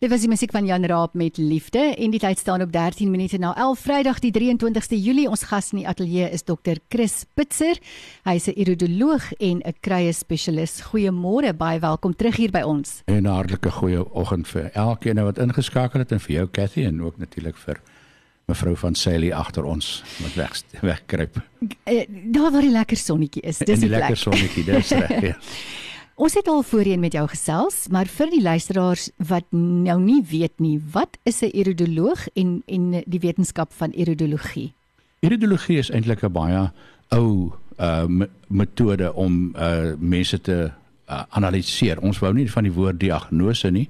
Dit was die musiek van Jan Raap met liefde en die tyd staan op 13 minute na 11 Vrydag die 23ste Julie. Ons gas in die ateljee is Dr. Chris Pitser. Hy is 'n iridoloog en 'n krye spesialis. Goeiemôre, baie welkom terug hier by ons. En 'n hartlike goeie oggend vir elkeen wat ingeskakel het en vir jou Cathy en ook natuurlik vir mevrou van Sally agter ons wat weg wegkruip. Uh, daar waar die lekker sonnetjie is. Dis die, die lekker sonnetjie, dis reg. Ja. Ons het al voorheen met jou gesels, maar vir die luisteraars wat nou nie weet nie, wat is 'n iridoloog en en die wetenskap van iridologie? Iridologie is eintlik 'n baie ou uh metode om uh mense te uh, analiseer. Ons wou nie van die woord diagnose nie,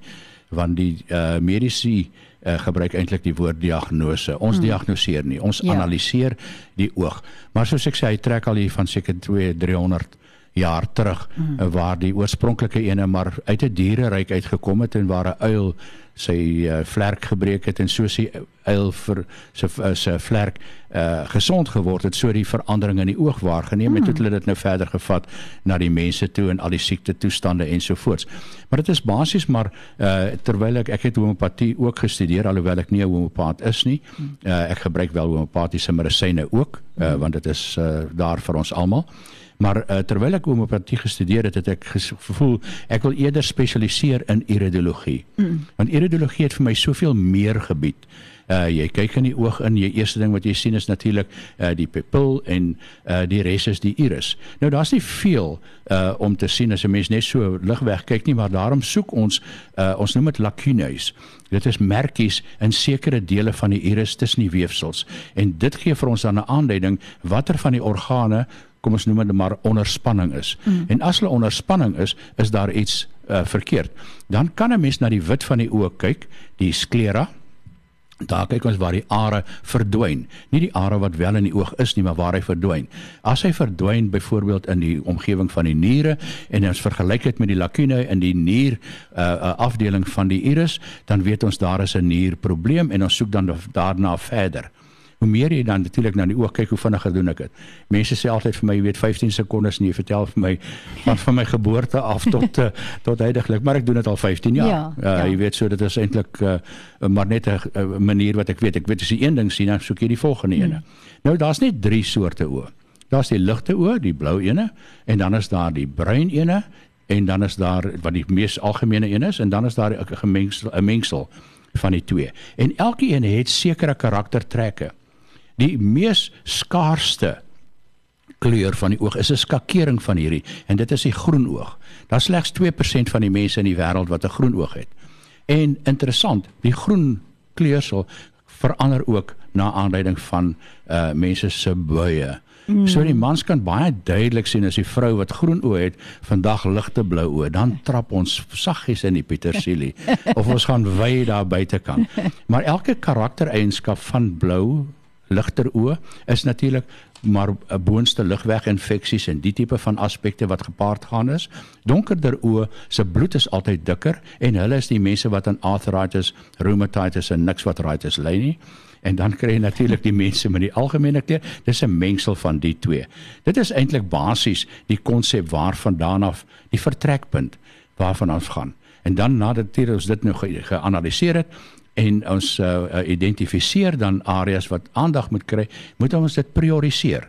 want die uh mediese uh, gebruik eintlik die woord diagnose. Ons hmm. diagnoseer nie, ons ja. analiseer die oog. Maar soos ek sê, hy trek al hier van seker 2 300 jaar terug mm. waar die oorspronklike ene maar uit 'n diereryk uitgekom het en waar 'n uil sy uh, vlerk gebreek het en so sy uil vir sy uh, sy vlerk uh, gesond geword het so die verandering in die oog waargeneem het mm. het hulle dit nou verder gevat na die mense toe en al die siekte toestande ensovoorts maar dit is basies maar uh, terwyl ek ek het homeopatie ook gestudeer alhoewel ek nie 'n homeopaat is nie uh, ek gebruik wel homeopatiese medisyne ook uh, want dit is uh, daar vir ons almal Maar uh, terwyl ek homeopatie gestudeer het, het ek gevoel ek wil eerder spesialiseer in iridologie. Mm. Want iridologie het vir my soveel meer gebied. Uh jy kyk in die oog in, jy eerste ding wat jy sien is natuurlik uh die pupil en uh die res is die iris. Nou daar's nie veel uh om te sien as 'n mens net so ligweg kyk nie, maar daarom soek ons uh ons noem dit lacunes. Dit is merkies in sekere dele van die iris tussen die weefsels en dit gee vir ons dan 'n aanduiding watter van die organe kom ons noem dit maar onderspanning is. Mm. En as hulle onderspanning is, is daar iets uh, verkeerd. Dan kan 'n mens na die wit van die oog kyk, die sklera. Daar kyk ons waar die are verdwyn. Nie die are wat wel in die oog is nie, maar waar hy verdwyn. As hy verdwyn byvoorbeeld in die omgewing van die niere en ons vergelyk dit met die lakune in die nier uh, afdeling van die iris, dan weet ons daar is 'n nierprobleem en ons soek dan daarna verder hoe meer jy dan natuurlik na die oog kyk hoe vinniger doen ek dit. Mense sê altyd vir my, jy weet 15 sekondes en jy vertel vir my van van my geboorte af tot uh, tot heidaglik, maar ek doen dit al 15 jaar. Ja, uh, ja. jy weet so dit is eintlik uh, maar net 'n manier wat ek weet. Ek weet as jy een ding sien, dan soek jy die volgende hmm. ene. Nou daar's net drie soorte oë. Daar's die ligte oë, die blou ene en dan is daar die bruin ene en dan is daar wat die mees algemene een is en dan is daar 'n gemengsel 'n mengsel van die twee. En elkeen het sekere karaktertrekke. Die mees skaarsste kleur van die oog is 'n skakering van hierdie en dit is die groen oog. Daar's slegs 2% van die mense in die wêreld wat 'n groen oog het. En interessant, die groen kleursel verander ook na aanleiding van uh mense se buie. Mm. So die mans kan baie duidelik sien as die vrou wat groen oë het, vandag ligte blou oë, dan trap ons saggies in die petersilie of ons gaan wy daar buite kan. Maar elke karaktereienskap van blou ligter oë is natuurlik maar 'n boonste lugweginfeksies en die tipe van aspekte wat gepaard gaan is. Donkerder oë se bloed is altyd dikker en hulle is die mense wat aan arthritis, rheumatitis en niks wat arthritis ly nie. En dan kry jy natuurlik die mense met die algemene kleur. Dis 'n mengsel van die twee. Dit is eintlik basies die konsep waarvandaan af die vertrekpunt waarvan ons gaan. En dan nadat ons dit nou geanaliseer het, en ons uh, identifiseer dan areas wat aandag moet kry, moet ons dit prioriseer.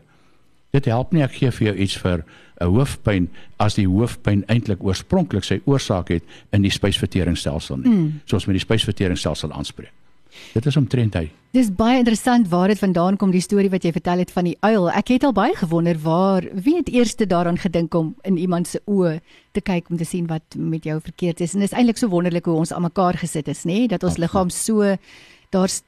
Dit help nie ek gee vir jou iets vir 'n hoofpyn as die hoofpyn eintlik oorspronklik sy oorsaak het in die spysverteringsstelsel nie. Mm. Soos met die spysverteringsstelsel aanspreek. Dit is omtrent hy. Dis baie interessant waar dit vandaan kom die storie wat jy vertel het van die uil. Ek het al baie gewonder waar wie het eers daaraan gedink om in iemand se oë te kyk om te sien wat met jou verkeerd is. En dis eintlik so wonderlik hoe ons almekaar gesit is, nê, dat ons liggaam so daar's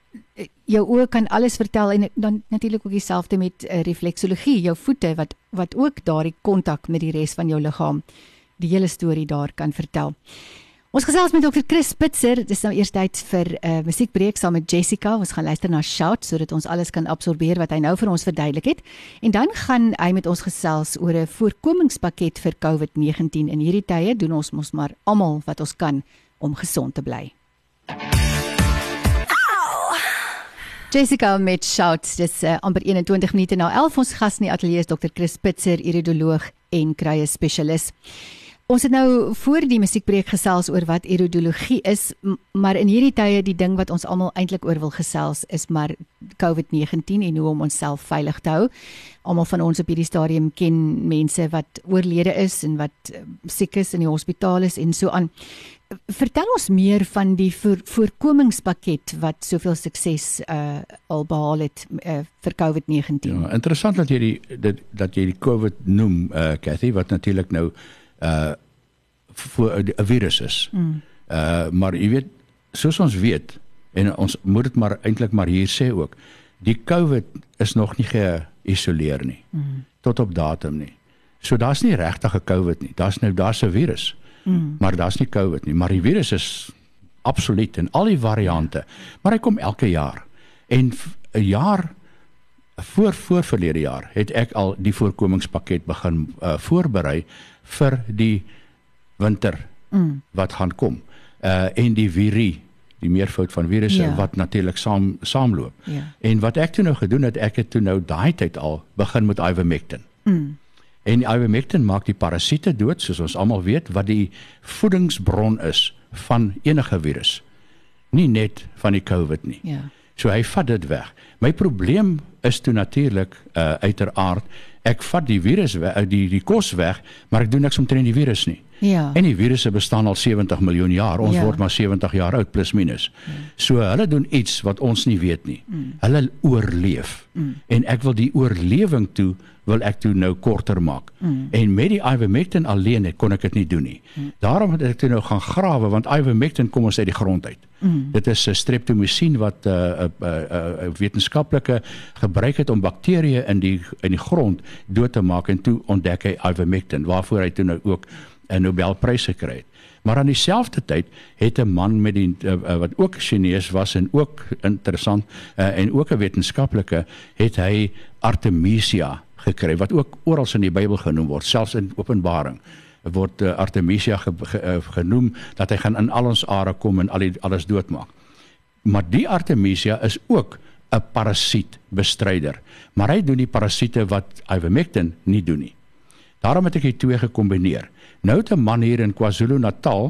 jou oë kan alles vertel en dan natuurlik ook dieselfde met uh, refleksologie, jou voete wat wat ook daardie kontak met die res van jou liggaam die hele storie daar kan vertel. Ons gesels met Dr. Chris Spitzer. Dit is nou eers tyd vir 'n uh, musiekbreek saam met Jessica. Ons gaan luister na Shout sodat ons alles kan absorbeer wat hy nou vir ons verduidelik het. En dan gaan hy met ons gesels oor 'n voorkomingspakket vir COVID-19. In hierdie tye doen ons mos maar almal wat ons kan om gesond te bly. Jessica met Shout. Dis uh, amper 21 minute na 11. Ons gas in die ateljee is Dr. Chris Spitzer, iridoloog en kruie spesialis. Ons het nou voor die musiekbreek gesels oor wat erodologie is, maar in hierdie tye die ding wat ons almal eintlik oor wil gesels is maar COVID-19 en hoe om onsself veilig te hou. Almal van ons op hierdie stadium ken mense wat oorlede is en wat eh, siek is in die hospitaal is en so aan. Vertel ons meer van die voor, voorkomingspakket wat soveel sukses uh al behaal het uh, vir COVID-19. Ja, interessant dat jy die dat, dat jy die COVID noem uh Cathy wat natuurlik nou uh vir 'n virus is. Mm. Uh maar jy weet soos ons weet en ons moet dit maar eintlik maar hier sê ook. Die COVID is nog nie geïsoleer nie. Mm. Tot op datum nie. So daar's nie regtig 'n COVID nie. Daar's nou daar's 'n virus. Mm. Maar daar's nie COVID nie, maar die virus is absoluut in al die variante. Maar hy kom elke jaar. En 'n jaar voor voor verlede jaar het ek al die voorkomingspakket begin uh, voorberei vir die winter mm. wat gaan kom. Uh en die virie, die meervoud van virusse ja. wat natuurlik saam saamloop. Ja. En wat ek toe nou gedoen het, ek het toe nou daai tyd al begin met ivermectin. Mm. En ivermectin maak die parasiete dood soos ons almal weet wat die voedingsbron is van enige virus. Nie net van die COVID nie. Ja. So hy vat dit weg. My probleem is toe natuurlik uh uiteraard ek vat die virus uh, die die kos weg, maar ek doen niks omtrent die virus nie. Ja. En die virusse bestaan al 70 miljoen jaar. Ons ja. word maar 70 jaar oud plus minus. Ja. So hulle doen iets wat ons nie weet nie. Mm. Hulle oorleef. Mm. En ek wil die oorlewing toe wil ek toe nou korter maak. Mm. En met die ivermectin alleen kon ek dit nie doen nie. Mm. Daarom het ek toe nou gaan grawe want ivermectin kom ons uit die grond uit. Mm. Dit is 'n streptomycin wat 'n uh, 'n uh, uh, uh, wetenskaplike gebruik het om bakterieë in die in die grond dood te maak en toe ontdek hy ivermectin waarvoor hy toe nou ook 'n Nobelprys gekry het. Maar aan dieselfde tyd het 'n man met die uh, wat ook Chinees was en ook interessant uh, en ook 'n wetenskaplike het hy Artemisia gekry wat ook oral in die Bybel genoem word, selfs in Openbaring word uh, Artemisia ge, ge, uh, genoem dat hy gaan in al ons are kom en al die, alles doodmaak. Maar die Artemisia is ook 'n parasietbestryder, maar hy doen die parasiete wat ivermectin nie doen nie. Daarom het ek die twee gekombineer. Nou te man hier in KwaZulu-Natal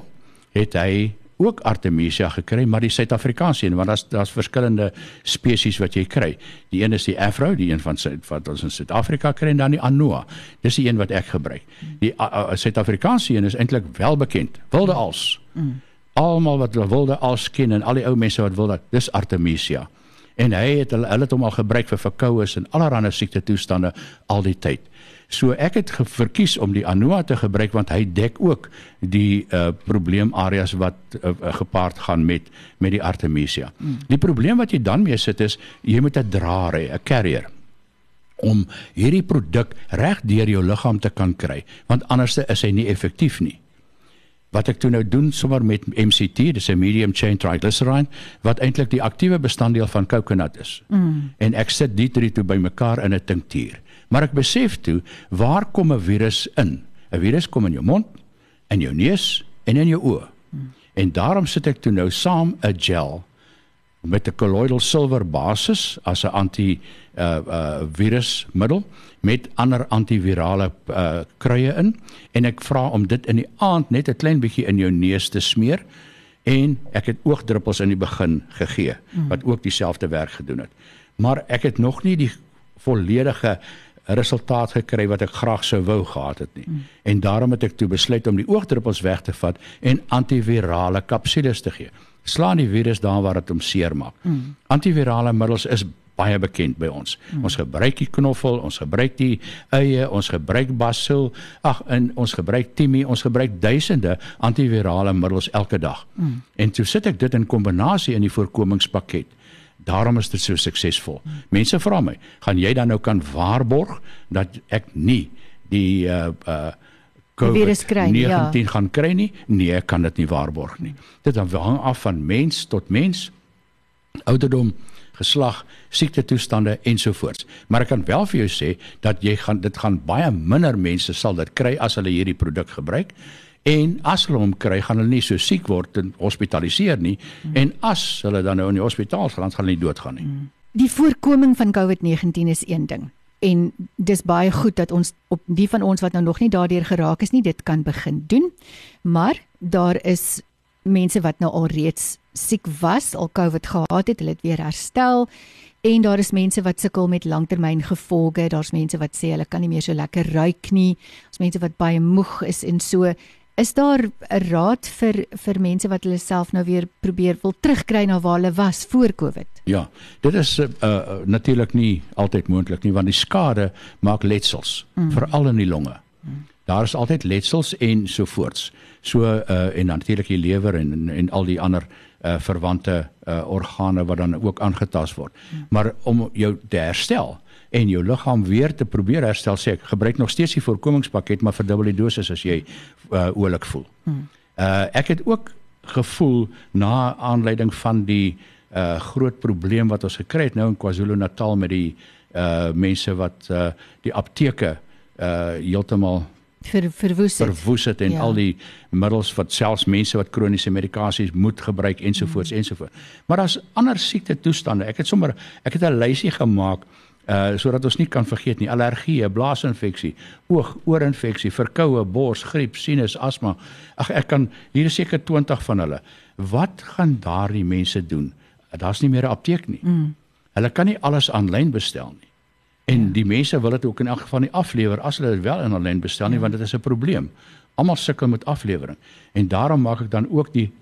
het hy ook Artemisia gekry, maar die Suid-Afrikaanse een, want daar's daar's verskillende spesies wat jy kry. Die een is die Afro, die een van wat ons in Suid-Afrika kry en dan die Anoa. Dis die een wat ek gebruik. Die Suid-Afrikaanse een is eintlik wel bekend. Wilde als. Mm. Almal wat wilde als ken en al die ou mense wat wil dat dis Artemisia. En hy het hulle hulle het hom al gebruik vir verkoues en allerlei siekte toestande al die tyd. So ek het verkies om die Anoa te gebruik want hy dek ook die uh probleemareas wat uh, gepaard gaan met met die Artemisia. Mm. Die probleem wat jy dan mee sit is jy moet 'n draer hê, 'n carrier om hierdie produk reg deur jou liggaam te kan kry want anders is hy nie effektief nie. Wat ek toe nou doen sommer met MCT, dis 'n medium chain triglyceride wat eintlik die aktiewe bestanddeel van coconut is. Mm. En ek sit die drie toe bymekaar in 'n tinktuur. Maar ek besef toe, waar kom 'n virus in? 'n Virus kom in jou mond, in jou neus en in jou oë. En daarom sit ek toe nou saam 'n gel met 'n colloidal silwer basis as 'n anti uh uh virusmiddel met ander antivirale uh kruie in en ek vra om dit in die aand net 'n klein bietjie in jou neus te smeer en ek het oogdruppels in die begin gegee wat ook dieselfde werk gedoen het. Maar ek het nog nie die volledige resultaat gekry wat ek graag sou wou gehad het nie. Mm. En daarom het ek toe besluit om die oogdruppels weg te vat en antivirale kapsules te gee. Slaan die virus daar waar dit hom seermaak. Mm. Antivirale middels is baie bekend by ons. Mm. Ons gebruik die knoffel, ons gebruik die eie, ons gebruik basil, ag en ons gebruik timie, ons gebruik duisende antivirale middels elke dag. Mm. En toe sit ek dit in kombinasie in die voorkomingspakket. Daarom is dit so suksesvol. Mense vra my, gaan jy dan nou kan waarborg dat ek nie die uh uh COVID-19 ja. gaan kry nie. Nee, ek kan dit nie waarborg nie. Dit hang af van mens tot mens, ouderdom, geslag, siektetoestande ensovoorts. Maar ek kan wel vir jou sê dat jy gaan dit gaan baie minder mense sal dit kry as hulle hierdie produk gebruik. En as hulle hom kry, gaan hulle nie so siek word en hospitaliseer nie. Mm. En as hulle dan nou in die hospitaal gaan, gaan hulle nie doodgaan nie. Mm. Die voorkoming van COVID-19 is een ding. En dis baie goed dat ons op die van ons wat nou nog nie daardeur geraak is nie, dit kan begin doen. Maar daar is mense wat nou al reeds siek was, al COVID gehad het, hulle het weer herstel. En daar is mense wat sukkel met langtermyngevolge. Daar's mense wat sê hulle kan nie meer so lekker ruik nie. Daar's mense wat baie moeg is en so. Is daar 'n raad vir vir mense wat hulle self nou weer probeer wil terugkry na waar hulle was voor Covid? Ja, dit is uh, uh natuurlik nie altyd moontlik nie want die skade maak letsels, mm. veral in die longe. Mm. Daar is altyd letsels en so voorts. So uh en natuurlik die lewer en, en en al die ander uh verwante uh organe wat dan ook aangetast word. Mm. Maar om jou te herstel, en jou liggaam weer te probeer herstel sê ek gebruik nog steeds die voorkomingspakket maar verdubbel die dosis as jy uh, oulik voel. Uh ek het ook gevoel na aanleiding van die uh groot probleem wat ons gekry het nou in KwaZulu-Natal met die uh mense wat uh die apteke uh heeltemal vir verwoes het. verwoes het en ja. al die middels wat selfs mense wat kroniese medikasies moet gebruik ensovoorts mm. ensovoorts. Maar daar's ander siekte toestande. Ek het sommer ek het 'n lysie gemaak uh sodat ons nie kan vergeet nie allergie, blaasinfeksie, oog, oorinfeksie, verkoue, bors, griep, sinus, asma. Ag ek kan hier is seker 20 van hulle. Wat gaan daardie mense doen? Daar's nie meer 'n apteek nie. Mm. Hulle kan nie alles aanlyn bestel nie. En ja. die mense wil dit ook in elk geval nie aflewer as hulle dit wel in aanlyn bestel nie ja. want dit is 'n probleem. Almal sukkel met aflewering. En daarom maak ek dan ook die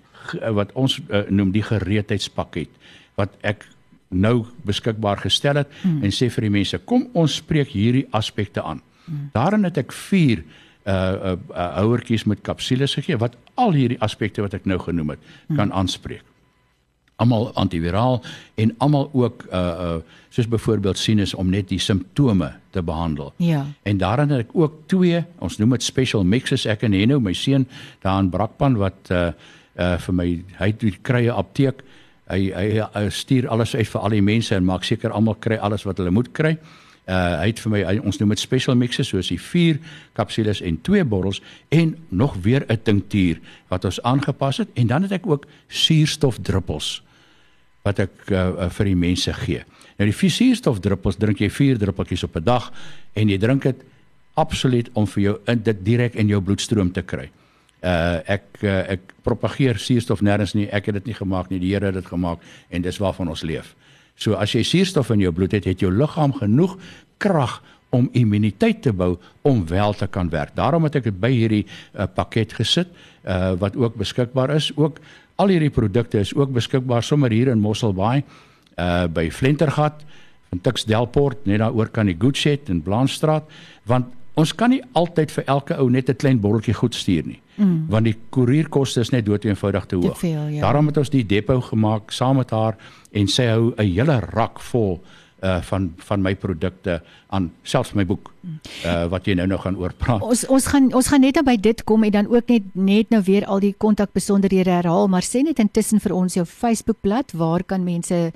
wat ons uh, noem die gereedheidspakket wat ek nou beskikbaar gestel het hmm. en sê vir die mense kom ons spreek hierdie aspekte aan. Hmm. Daarin het ek 4 uh uh, uh houertjies met kapsules gegee wat al hierdie aspekte wat ek nou genoem het hmm. kan aanspreek. Almal antiviraal en almal ook uh uh soos byvoorbeeld sinus om net die simptome te behandel. Ja. En daarin het ek ook twee, ons noem dit special mixes ek en Henno, my seun daar in Brakpan wat uh uh vir my hy het die krye apteek hy, hy hy stuur alles uit vir al die mense en maak seker almal kry alles wat hulle moet kry. Uh hy het vir my hy, ons noem dit special mixes soos die 4 kapsules en 2 bottels en nog weer 'n tinktuur wat ons aangepas het en dan het ek ook suurstofdruppels wat ek uh, uh, vir die mense gee. Nou die suurstofdruppels drink jy 4 druppeltjies op 'n dag en jy drink dit absoluut om vir jou in dit direk in jou bloedstroom te kry uh ek uh, ek propageer suurstof nêrens nie ek het dit nie gemaak nie die Here het dit gemaak en dis waarvan ons leef. So as jy suurstof in jou bloed het, het jou liggaam genoeg krag om immuniteit te bou om wel te kan werk. Daarom het ek dit by hierdie uh, pakket gesit uh wat ook beskikbaar is. Ook al hierdie produkte is ook beskikbaar sommer hier in Mosselbaai uh by Flentergat van Tuks Delport net daar oor kan die Goodshed in Blaanstraat want ons kan nie altyd vir elke ou net 'n klein botteltjie goed stuur nie. Mm. Want die koerierkoste is net dood eenvoudig te hoog. Te veel, ja. Daarom het ons die depo gemaak saam met haar en sy hou 'n hele rak vol uh van van my produkte aan selfs my boek uh wat jy nou nou gaan oorpraat. Ons ons gaan ons gaan net by dit kom en dan ook net net nou weer al die kontak besonderhede herhaal, maar sê net intussen vir ons jou Facebookblad, waar kan mense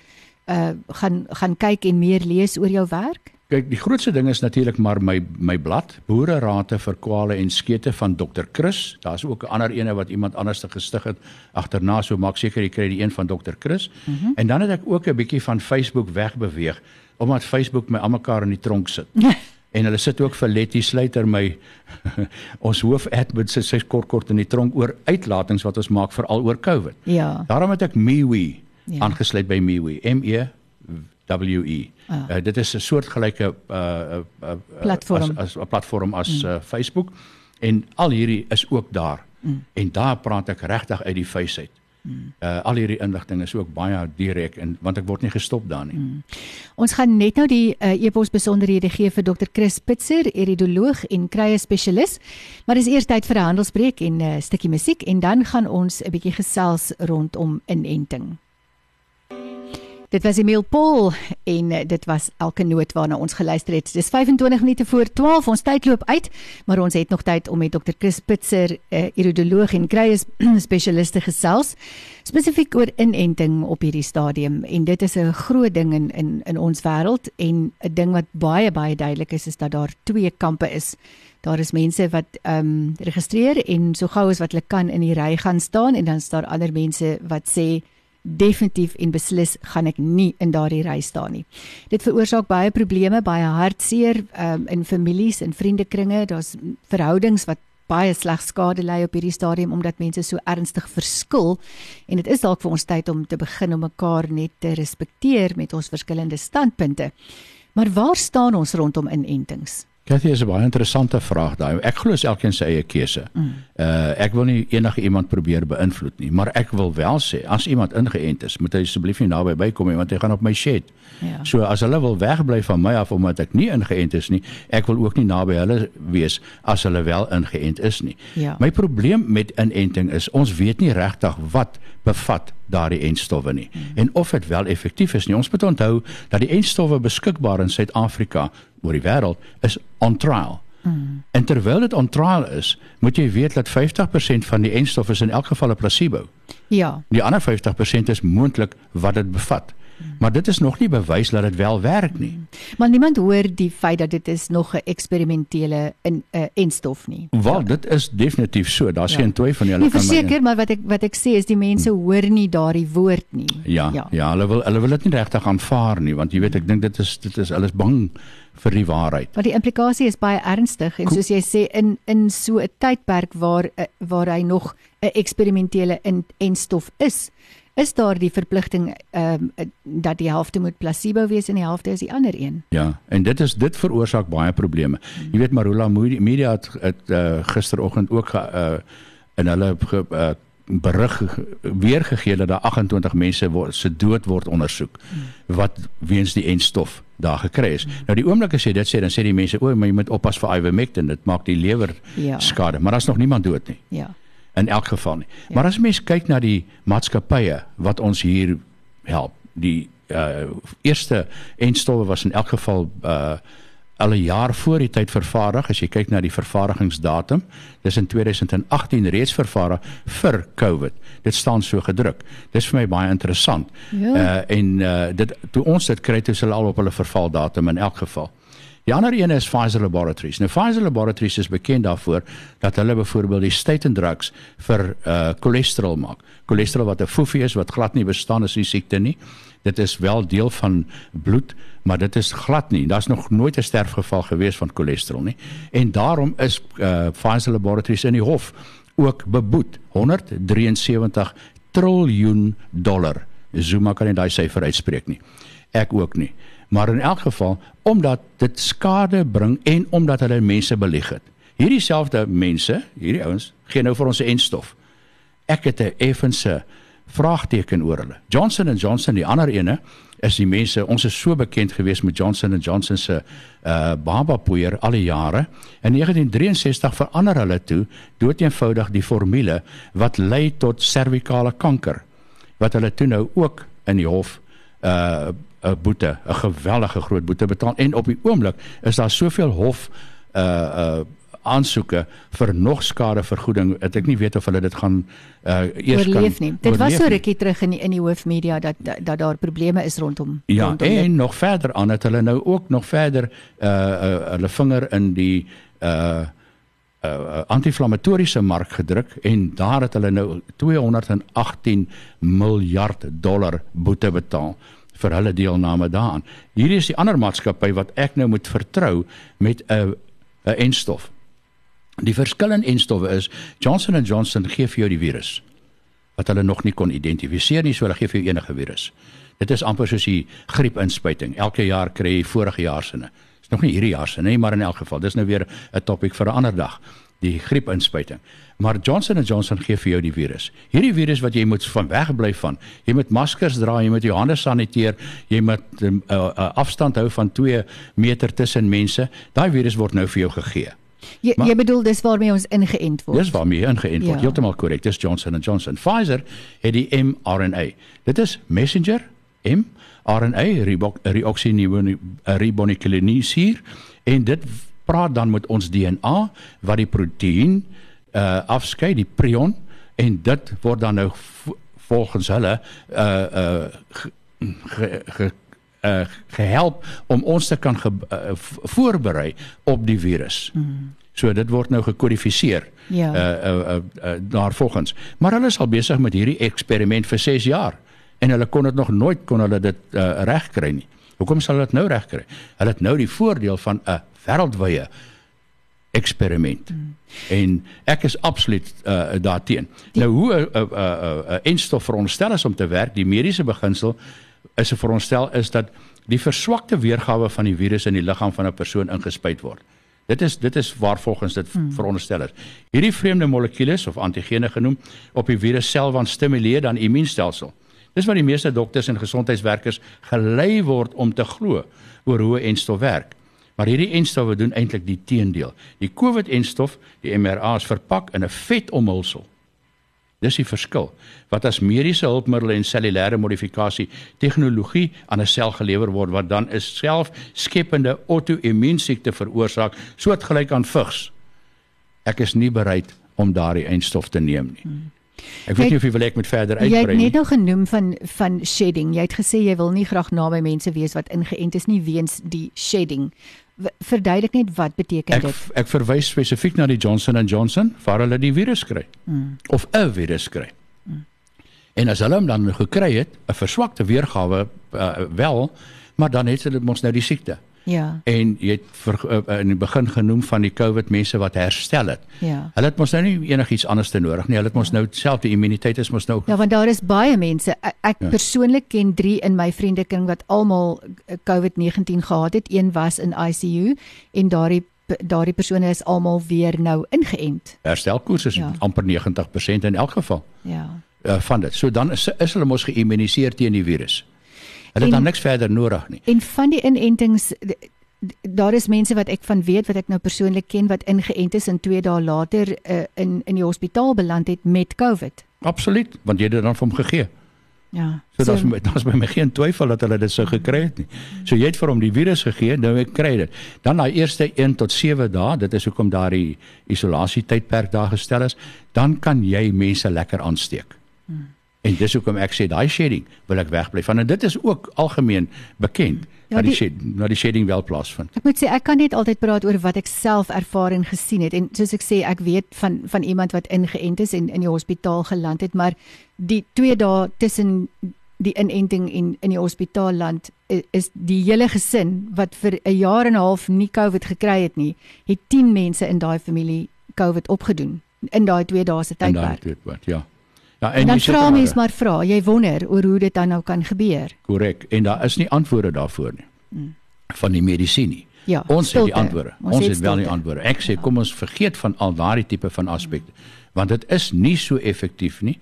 uh gaan gaan kyk en meer lees oor jou werk? Kyk, die grootste ding is natuurlik maar my my blad, Boererate vir kwale en skete van Dr. Chris. Daar's ook 'n ander ene wat iemand anders te gestig het agterna, so maak seker jy kry die een van Dr. Chris. Mm -hmm. En dan het ek ook 'n bietjie van Facebook wegbeweeg omdat Facebook my almekaar in die tronk sit. en hulle sit ook vir Letty Sluiter my ons hoofadmin sit sy kort kort in die tronk oor uitlatings wat ons maak veral oor COVID. Ja. Daarom het ek MeWe ja. aangesluit by MeWe. M E WE. Ah. Uh, dit is 'n soortgelyke uh, uh, uh, platform as 'n platform as mm. uh, Facebook en al hierdie is ook daar. Mm. En daar praat ek regtig uit die face uit. Mm. Uh, al hierdie inligting is ook baie direk en want ek word nie gestop daar nie. Mm. Ons gaan net nou die uh, e-pos besonderhede gee vir Dr. Chris Pitzer, eridoloog en krye spesialis. Maar dis eers tyd vir 'n handelsbreek en 'n uh, stukkie musiek en dan gaan ons 'n bietjie gesels rondom inenting. Dit was Emil Paul en uh, dit was elke noot waarna ons geluister het. Dis 25 minute voor 12. Ons tyd loop uit, maar ons het nog tyd om met Dr. Chris Pitser, 'n uh, iridoloog en kruie spesialiste gesels spesifiek oor inenting op hierdie stadium en dit is 'n groot ding in in in ons wêreld en 'n ding wat baie baie duidelik is is dat daar twee kampe is. Daar is mense wat ehm um, registreer en so gou as wat hulle kan in die ry gaan staan en dan is daar ander mense wat sê definitief en beslis gaan ek nie in daardie ry staan nie. Dit veroorsaak baie probleme, baie hartseer um, in families en vriendekringe. Daar's verhoudings wat baie sleg skade ly op hierdie stadium omdat mense so ernstig verskil en dit is dalk vir ons tyd om te begin om mekaar net te respekteer met ons verskillende standpunte. Maar waar staan ons rondom inentings? Kathy is 'n baie interessante vraag daai. Ek glo elkeen se eie keuse. Mm. Uh ek wil nie enige iemand probeer beïnvloed nie, maar ek wil wel sê as iemand ingeënt is, moet hy asseblief nie naby bykom nie want hy gaan op my shed. Ja. So as hulle wil wegbly van my af omdat ek nie ingeënt is nie, ek wil ook nie naby hulle wees as hulle wel ingeënt is nie. Ja. My probleem met inenting is ons weet nie regtig wat bevat daardie enstowwe nie mm. en of dit wel effektief is nie. Ons moet onthou dat die enstowwe beskikbaar in Suid-Afrika oor die wêreld is on trial. Mm. En terwyl dit on trial is, moet jy weet dat 50% van die enstof is in elk geval 'n placebo. Ja. Die ander 50% is moontlik wat dit bevat. Maar dit is nog nie bewys dat dit wel werk nie. Maar niemand hoor die feit dat dit is nog 'n eksperimentele in 'n uh, enstof nie. Wel, dit is definitief so. Daar's ja. geen twyfel van julle kan maar. Verseker, maar wat ek wat ek sê is die mense hmm. hoor nie daardie woord nie. Ja. Ja, ja hulle wil hulle wil dit nie regtig aanvaar nie, want jy weet ek dink dit is dit is alles bang vir die waarheid. Want die implikasie is baie ernstig en soos jy sê in in so 'n tydperk waar eh, waar hy nog 'n eksperimentele in enstof is is daar die verpligting ehm um, dat die helfte moet placebo wees en die helfte is die ander een. Ja, en dit is dit veroorsaak baie probleme. Hmm. Jy weet Marula Media het, het uh, gisteroggend ook ge, uh, in hulle ge, uh, berig weergegee dat daar 28 mense word, se dood word ondersoek hmm. wat weens die enstof daar gekry is. Hmm. Nou die oomblik as jy dit sê dan sê die mense o, maar jy moet oppas vir ivermectin, dit maak die lewer ja. skade, maar daar's nog niemand dood nie. Ja in elk geval nie. Ja. Maar as mens kyk na die maatskappye wat ons hier help, die uh eerste enstowwe was in elk geval uh al 'n jaar voor die tyd vervaardig as jy kyk na die vervaardigingsdatum dis in 2018 reeds vervaardig vir COVID dit staan so gedruk dis vir my baie interessant ja. uh en uh dit toe ons dit kry toe hulle al op hulle vervaldatum in elk geval Die ander een is Pfizer Laboratories. Nou Pfizer Laboratories is bekend daarvoor dat hulle byvoorbeeld die statin drugs vir uh cholesterol maak. Cholesterol wat 'n foefie is wat glad nie bestaan as 'n siekte nie. Dit is wel deel van bloed, maar dit is glad nie. Daar's nog nooit 'n sterfgeval gewees van cholesterol nie. En daarom is uh Pfizer Laboratories in die hof ook beboet 173 triljoen dollar. Zuma kan nie daai syfer uitspreek nie. Ek ook nie maar in elk geval omdat dit skade bring en omdat hulle mense belieg het. Hierdie selfde mense, hierdie ouens, gee nou vir ons 'n enstof. Ek het 'n effense vraagteken oor hulle. Johnson & Johnson, die ander ene, is die mense, ons is so bekend gewees met Johnson & Johnson se uh baba poeier al die jare. In 1963 verander hulle toe doeteenvoudig die formule wat lei tot servikale kanker wat hulle toe nou ook in die hof uh 'n boete, 'n geweldige groot boete betaal en op die oomblik is daar soveel hof uh uh aansoeke vir nog skadevergoeding. Het ek nie weet of hulle dit gaan uh eers oorleef kan nie. Dit was so rukkie terug in die, in die hoofmedia dat, dat dat daar probleme is rondom Ja, rondom en dit. nog verder aan het hulle nou ook nog verder uh, uh hulle vinger in die uh uh anti-inflammatoriese mark gedruk en daar het hulle nou 218 miljard dollar boete betaal vir hulle deelname daaraan. Hierdie is die ander maatskappy wat ek nou moet vertrou met 'n 'n enstof. Die verskil in enstowwe is Johnson & Johnson gee vir jou die virus wat hulle nog nie kon identifiseer nie, so hulle gee vir jou enige virus. Dit is amper soos die griepinspuiting. Elke jaar kry jy vorige jaar se. Dis nog nie hierdie jaar se nie, maar in elk geval, dis nou weer 'n topik vir 'n ander dag die griepinspuiting. Maar Johnson & Johnson gee vir jou die virus. Hierdie virus wat jy moet van wegbly van. Jy moet maskers dra, jy moet jou hande saniteer, jy moet 'n um, uh, uh, afstand hou van 2 meter tussen mense. Daai virus word nou vir jou gegee. Jy maar, jy bedoel dis waarmee ons ingeënt word. Dis waarmee ingeënt word. Ja. Heeltemal korrek. Dis Johnson & Johnson. Pfizer het die mRNA. Dit is messenger M RNA, ribonukleinisuur en dit praat dan met ons DNA wat die proteïen uh afskei, die prion en dit word dan nou volgens hulle uh uh ge, ge, uh gehelp om ons te kan ge, uh, voorberei op die virus. Mm. So dit word nou gekodifiseer. Ja. Uh uh uh, uh daar volgens. Maar hulle is al besig met hierdie eksperiment vir 6 jaar en hulle kon dit nog nooit kon hulle dit uh, regkry nie. Hoekom sal hulle dit nou regkry? Hulle het nou die voordeel van 'n wêreldwye eksperiment. Mm. En ek is absoluut uh daarteen. Nou hoe 'n uh, 'n uh, 'n uh, enstof veronderstel is om te werk, die mediese beginsel is 'n veronderstel is dat die verswakte weergawe van die virus in die liggaam van 'n persoon ingespuit word. Dit is dit is waar volgens dit hmm. veronderstel is. Hierdie vreemde molekules of antigene genoem op die virus selfwand stimuleer dan immuunstelsel. Dis wat die meeste dokters en gesondheidswerkers gelei word om te glo oor hoe 'n enstof werk. Maar hierdie enstowwe doen eintlik die teendeel. Die COVID-enstof, die mRNA is verpak in 'n vetomhulsel. Dis die verskil. Wat as mediese hulpmiddels en cellulêre modifikasie tegnologie aan 'n sel gelewer word wat dan 'n selfskepende auto-immuunsiekte veroorsaak, soortgelyk aan vigs. Ek is nie bereid om daardie eindstof te neem nie. Ek weet nie of jy wil ek met verder uitbrei nie. Jy het net nou genoem van van shedding. Jy het gesê jy wil nie graag naby mense wees wat ingeënt is nie weens die shedding verduidelik net wat beteken ek, dit? Ek verwys spesifiek na die Johnson & Johnson waar hulle die virus kry. Hmm. Of 'n virus kry. Hmm. En as hulle hom dan gekry het, 'n verswakte weergawe uh, wel, maar dan het hulle mos nou die siekte. Ja. En jy het vir, uh, in die begin genoem van die COVID mense wat herstel het. Ja. Hulle het mos nou nie enigiets anders te nodig nie. Hulle het mos ja. nou self die immuniteit is mos nou Ja, want daar is baie mense. Ek, ja. persoonlik ken 3 in my vriendekring wat almal eh, COVID-19 gehad het. Een was in ICU en daardie daardie persone is almal weer nou ingeënt. Herstelkoers is ja. amper 90% in elk geval. Ja. Uh, van dit. So dan is, is hulle mos geïmmuniseer teen die virus. Hulle het dan niks verder nodig nie. En van die inentings daar is mense wat ek van weet wat ek nou persoonlik ken wat ingeënt is en 2 dae later uh, in in die hospitaal beland het met COVID. Absoluut, want jy het dit dan vir hom gegee. Ja. So, so daar's daar's by my geen twyfel dat hulle dit sou gekry het nie. So jy het vir hom die virus gegee, nou ek kry dit. Dan daai eerste 1 tot 7 dae, dit is hoekom daardie isolasie tydperk daar gestel is, dan kan jy mense lekker aansteek. Hmm. En dis hoekom ek sê daai shedding wil ek wegbly van en dit is ook algemeen bekend ja, dat die shed, dat die shedding wel plaasvind. Ek moet sê ek kan net altyd praat oor wat ek self ervaar en gesien het en soos ek sê ek weet van van iemand wat ingeënt is en in die hospitaal geland het maar die 2 dae tussen die inenting en in die hospitaal land is die hele gesin wat vir 'n jaar en 'n half nie COVID gekry het nie, het 10 mense in daai familie COVID opgedoen in daai 2 dae se tydperk, ja. Ja, en, en dan vra mens maar vra, jy wonder oor hoe dit dan nou kan gebeur. Korrek. En daar is nie antwoorde daarvoor nie. Hmm. Van die medisyne. Ja, ons stilte. het die antwoorde. Ons, ons het, het wel die antwoorde. Ek sê ja. kom ons vergeet van al daardie tipe van aspekte want dit is nie so effektief nie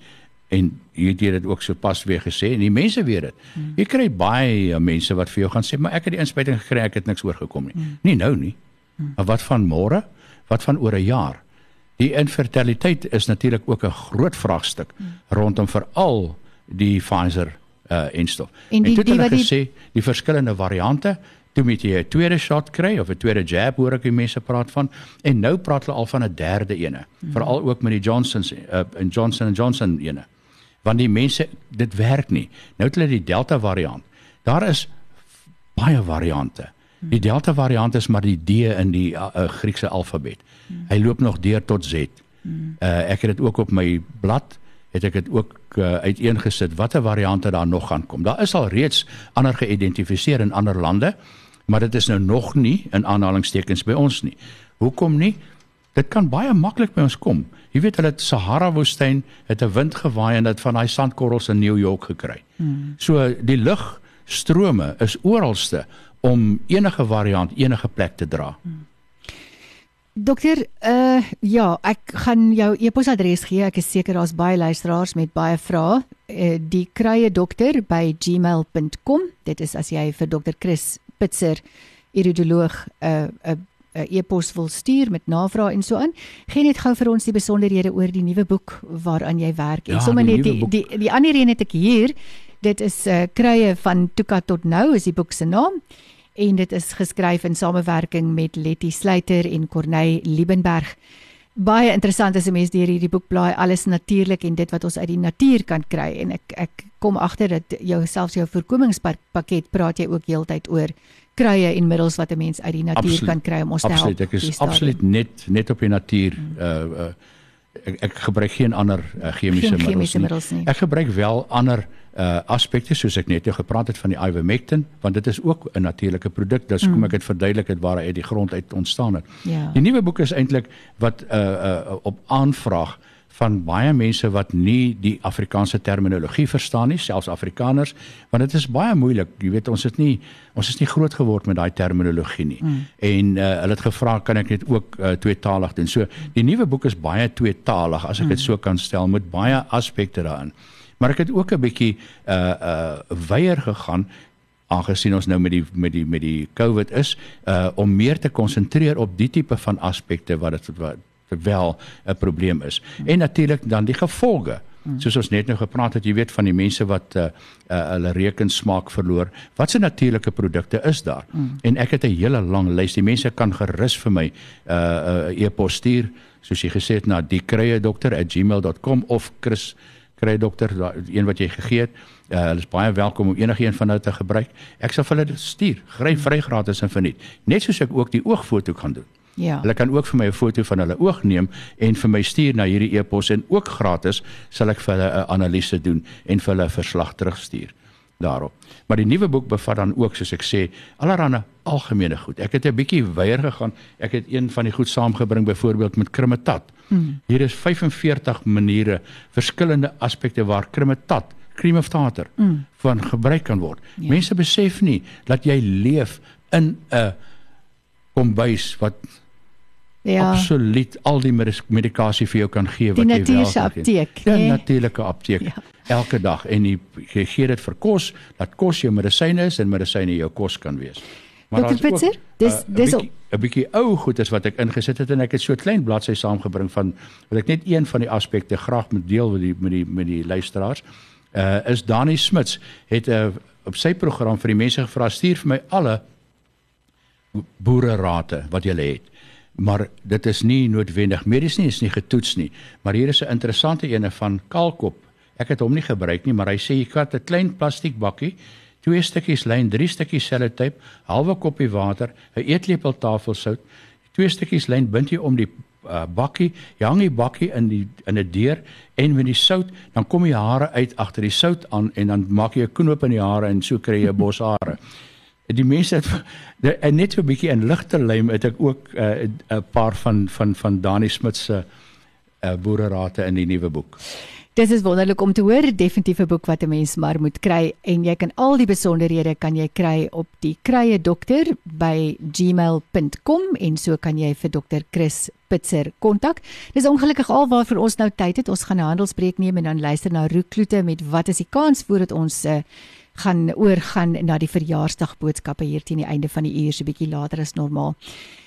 en jy het dit ook sopas weer gesê en die mense weet dit. Hmm. Jy kry baie mense wat vir jou gaan sê maar ek het die inspuiting gekry, ek het niks oorgekom nie. Hmm. Nie nou nie. Hmm. Maar wat van môre? Wat van oor 'n jaar? Die infertiliteit is natuurlik ook 'n groot vraagstuk rondom veral die Pfizer uh enstof. En, die, en dit het gesê die, verskillende variante toe moet jy 'n tweede shot kry of 'n tweede jab hoor ek die mense praat van en nou praat hulle al van 'n derde ene. Hmm. veral ook met die Johnsons uh, en Johnson and Johnson ene. Want die mense dit werk nie. Nou het hulle die delta variant. Daar is baie variante Die Delta variant is maar die D in die uh, uh, Griekse alfabet. Hmm. Hy loop nog deur tot Z. Hmm. Uh, ek het dit ook op my blad het ek dit ook uh, uiteengesit watter variante daar nog gaan kom. Daar is al reeds ander geïdentifiseer in ander lande, maar dit is nou nog nie in aanhalingstekens by ons nie. Hoekom nie? Dit kan baie maklik by ons kom. Jy weet hulle Sahara woestyn het 'n wind gewaai en dit van daai sandkorrels in New York gekry. Hmm. So die lugstrome is oralste om enige variant enige plek te dra. Dokter, uh ja, ek gaan jou e-posadres gee. Ek is seker daar's baie luisteraars met baie vrae. Uh, die krye dokter by gmail.com. Dit is as jy vir dokter Chris Pitser, iridoloog, 'n uh, 'n uh, 'n e-pos wil stuur met navrae en so aan, gee net gou vir ons die besonderhede oor die nuwe boek waaraan jy werk. En Ja, sommer die net die boek. die die ander een het ek hier. Dit is uh, Kruie van Tuka tot nou is die boek se naam en dit is geskryf in samewerking met Letty Sluiter en Corneille Liebenberg. Baie interessant as 'n mens deur hierdie boek blaai, alles natuurlik en dit wat ons uit die natuur kan kry en ek ek kom agter dat jou selfs jou voorkomingspakket praat jy ook heeltyd oor kruie en middels wat 'n mens uit die natuur Absoluut. kan kry om ons te help. Absoluut, ek is absoluut net net op die natuur uh uh ek, ek gebruik geen ander uh, chemiese Geen middels chemiese nie. middels nie. Ek gebruik wel ander uh aspekte soos ek net jou gepraat het van die ivermectin want dit is ook 'n natuurlike produk. Dis kom ek het verduidelik het waar hy uit die grond uit ontstaan het. Ja. Die nuwe boek is eintlik wat uh uh op aanvraag van baie mense wat nie die Afrikaanse terminologie verstaan nie, selfs Afrikaners, want dit is baie moeilik. Jy weet ons het nie ons is nie groot geword met daai terminologie nie. Mm. En uh, hulle het gevra kan ek dit ook uh, tweetalig doen. So die nuwe boek is baie tweetalig as ek dit mm. so kan stel met baie aspekte daarin. Maar ek het ook 'n bietjie uh uh weier gegaan aangesien ons nou met die met die met die COVID is uh om meer te konsentreer op die tipe van aspekte wat dit wat wel 'n probleem is. En natuurlik dan die gevolge. Soos ons net nou gepraat het, jy weet van die mense wat uh, uh hulle rekensmaak verloor. Wat se natuurlike produkte is daar? Mm. En ek het 'n hele lang lys. Die mense kan gerus vir my uh uh e-pos stuur soos jy gesê het na diekruiedokter@gmail.com of Chris kry dokter een wat jy gegee het. Uh, hulle is baie welkom om enige een van hulle te gebruik. Ek sal vir hulle dit stuur, vry vry gratis en verniet. Net soos ek ook die oogfoto kan doen. Ja. Hulle kan ook vir my 'n foto van hulle oog neem en vir my stuur na hierdie e-pos en ook gratis sal ek vir hulle 'n analise doen en vir hulle 'n verslag terugstuur daarop. Maar die nuwe boek bevat dan ook soos ek sê allerlei algemene goed. Ek het 'n bietjie weier gegaan. Ek het een van die goed saamgebring byvoorbeeld met krimitat. Mm. Hier is 45 maniere, verskillende aspekte waar krimitat, cream of tartar, mm. van gebruik kan word. Ja. Mense besef nie dat jy leef in 'n kombuis wat Ja. absoluut al die medikasie vir jou kan gee Die wat jy wel natuurlike kan gee. apteek, Ja, nee. natuurlike apteek. Ja. Elke dag en jy, jy gee dit vir kos, dat kos jou medisyne is en medisyne jou kos kan wees. Daar's ook, Pitser, dis- 'n dis bietjie- 'n bietjie ou goeders wat ek ingesit het en ek het so 'n klein bladsy saamgebring van wat ek net een van die aspekte graag moet deel met die met die met die luisteraars. Uh is Dani Smits het 'n uh, op sy program vir die mense gevra stuur vir my alle boererate wat jy het. Maar dit is nie noodwendig medies nie, is nie getoets nie. Maar hier is 'n interessante ene van Kaalkop. Ek het hom nie gebruik nie, maar hy sê jy vat 'n klein plastiek bakkie, twee stukkies lyn, drie stukkies sellotape, halwe koppie water, 'n eetlepel tafelsout, twee stukkies lyn bind jy om die uh, bakkie, jy hang die bakkie in die in 'n deur en met die sout, dan kom die hare uit agter die sout aan en dan maak jy 'n knoop in die hare en so kry jy 'n bos hare. Die mense het de, en net so 'n bietjie in ligte lym het ek ook 'n uh, paar van van van Dani Smit se uh, boererate in die nuwe boek. Dis is wonderlik om te hoor, definitief 'n boek wat 'n mens maar moet kry en jy kan al die besonderhede kan jy kry op die krye dokter by gmail.com en so kan jy vir dokter Chris Pitser kontak. Dis ongelukkig al waarvoor ons nou tyd het. Ons gaan 'n handelsbreek neem en dan luister na Roekloete met wat is die kans voordat ons uh, gaan oorgaan na die verjaarsdagboodskappe hier teen die einde van die uur so bietjie later as normaal.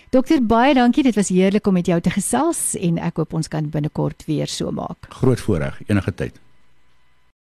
Dokter baie dankie, dit was heerlik om met jou te gesels en ek hoop ons kan binnekort weer so maak. Groot voorreg enige tyd.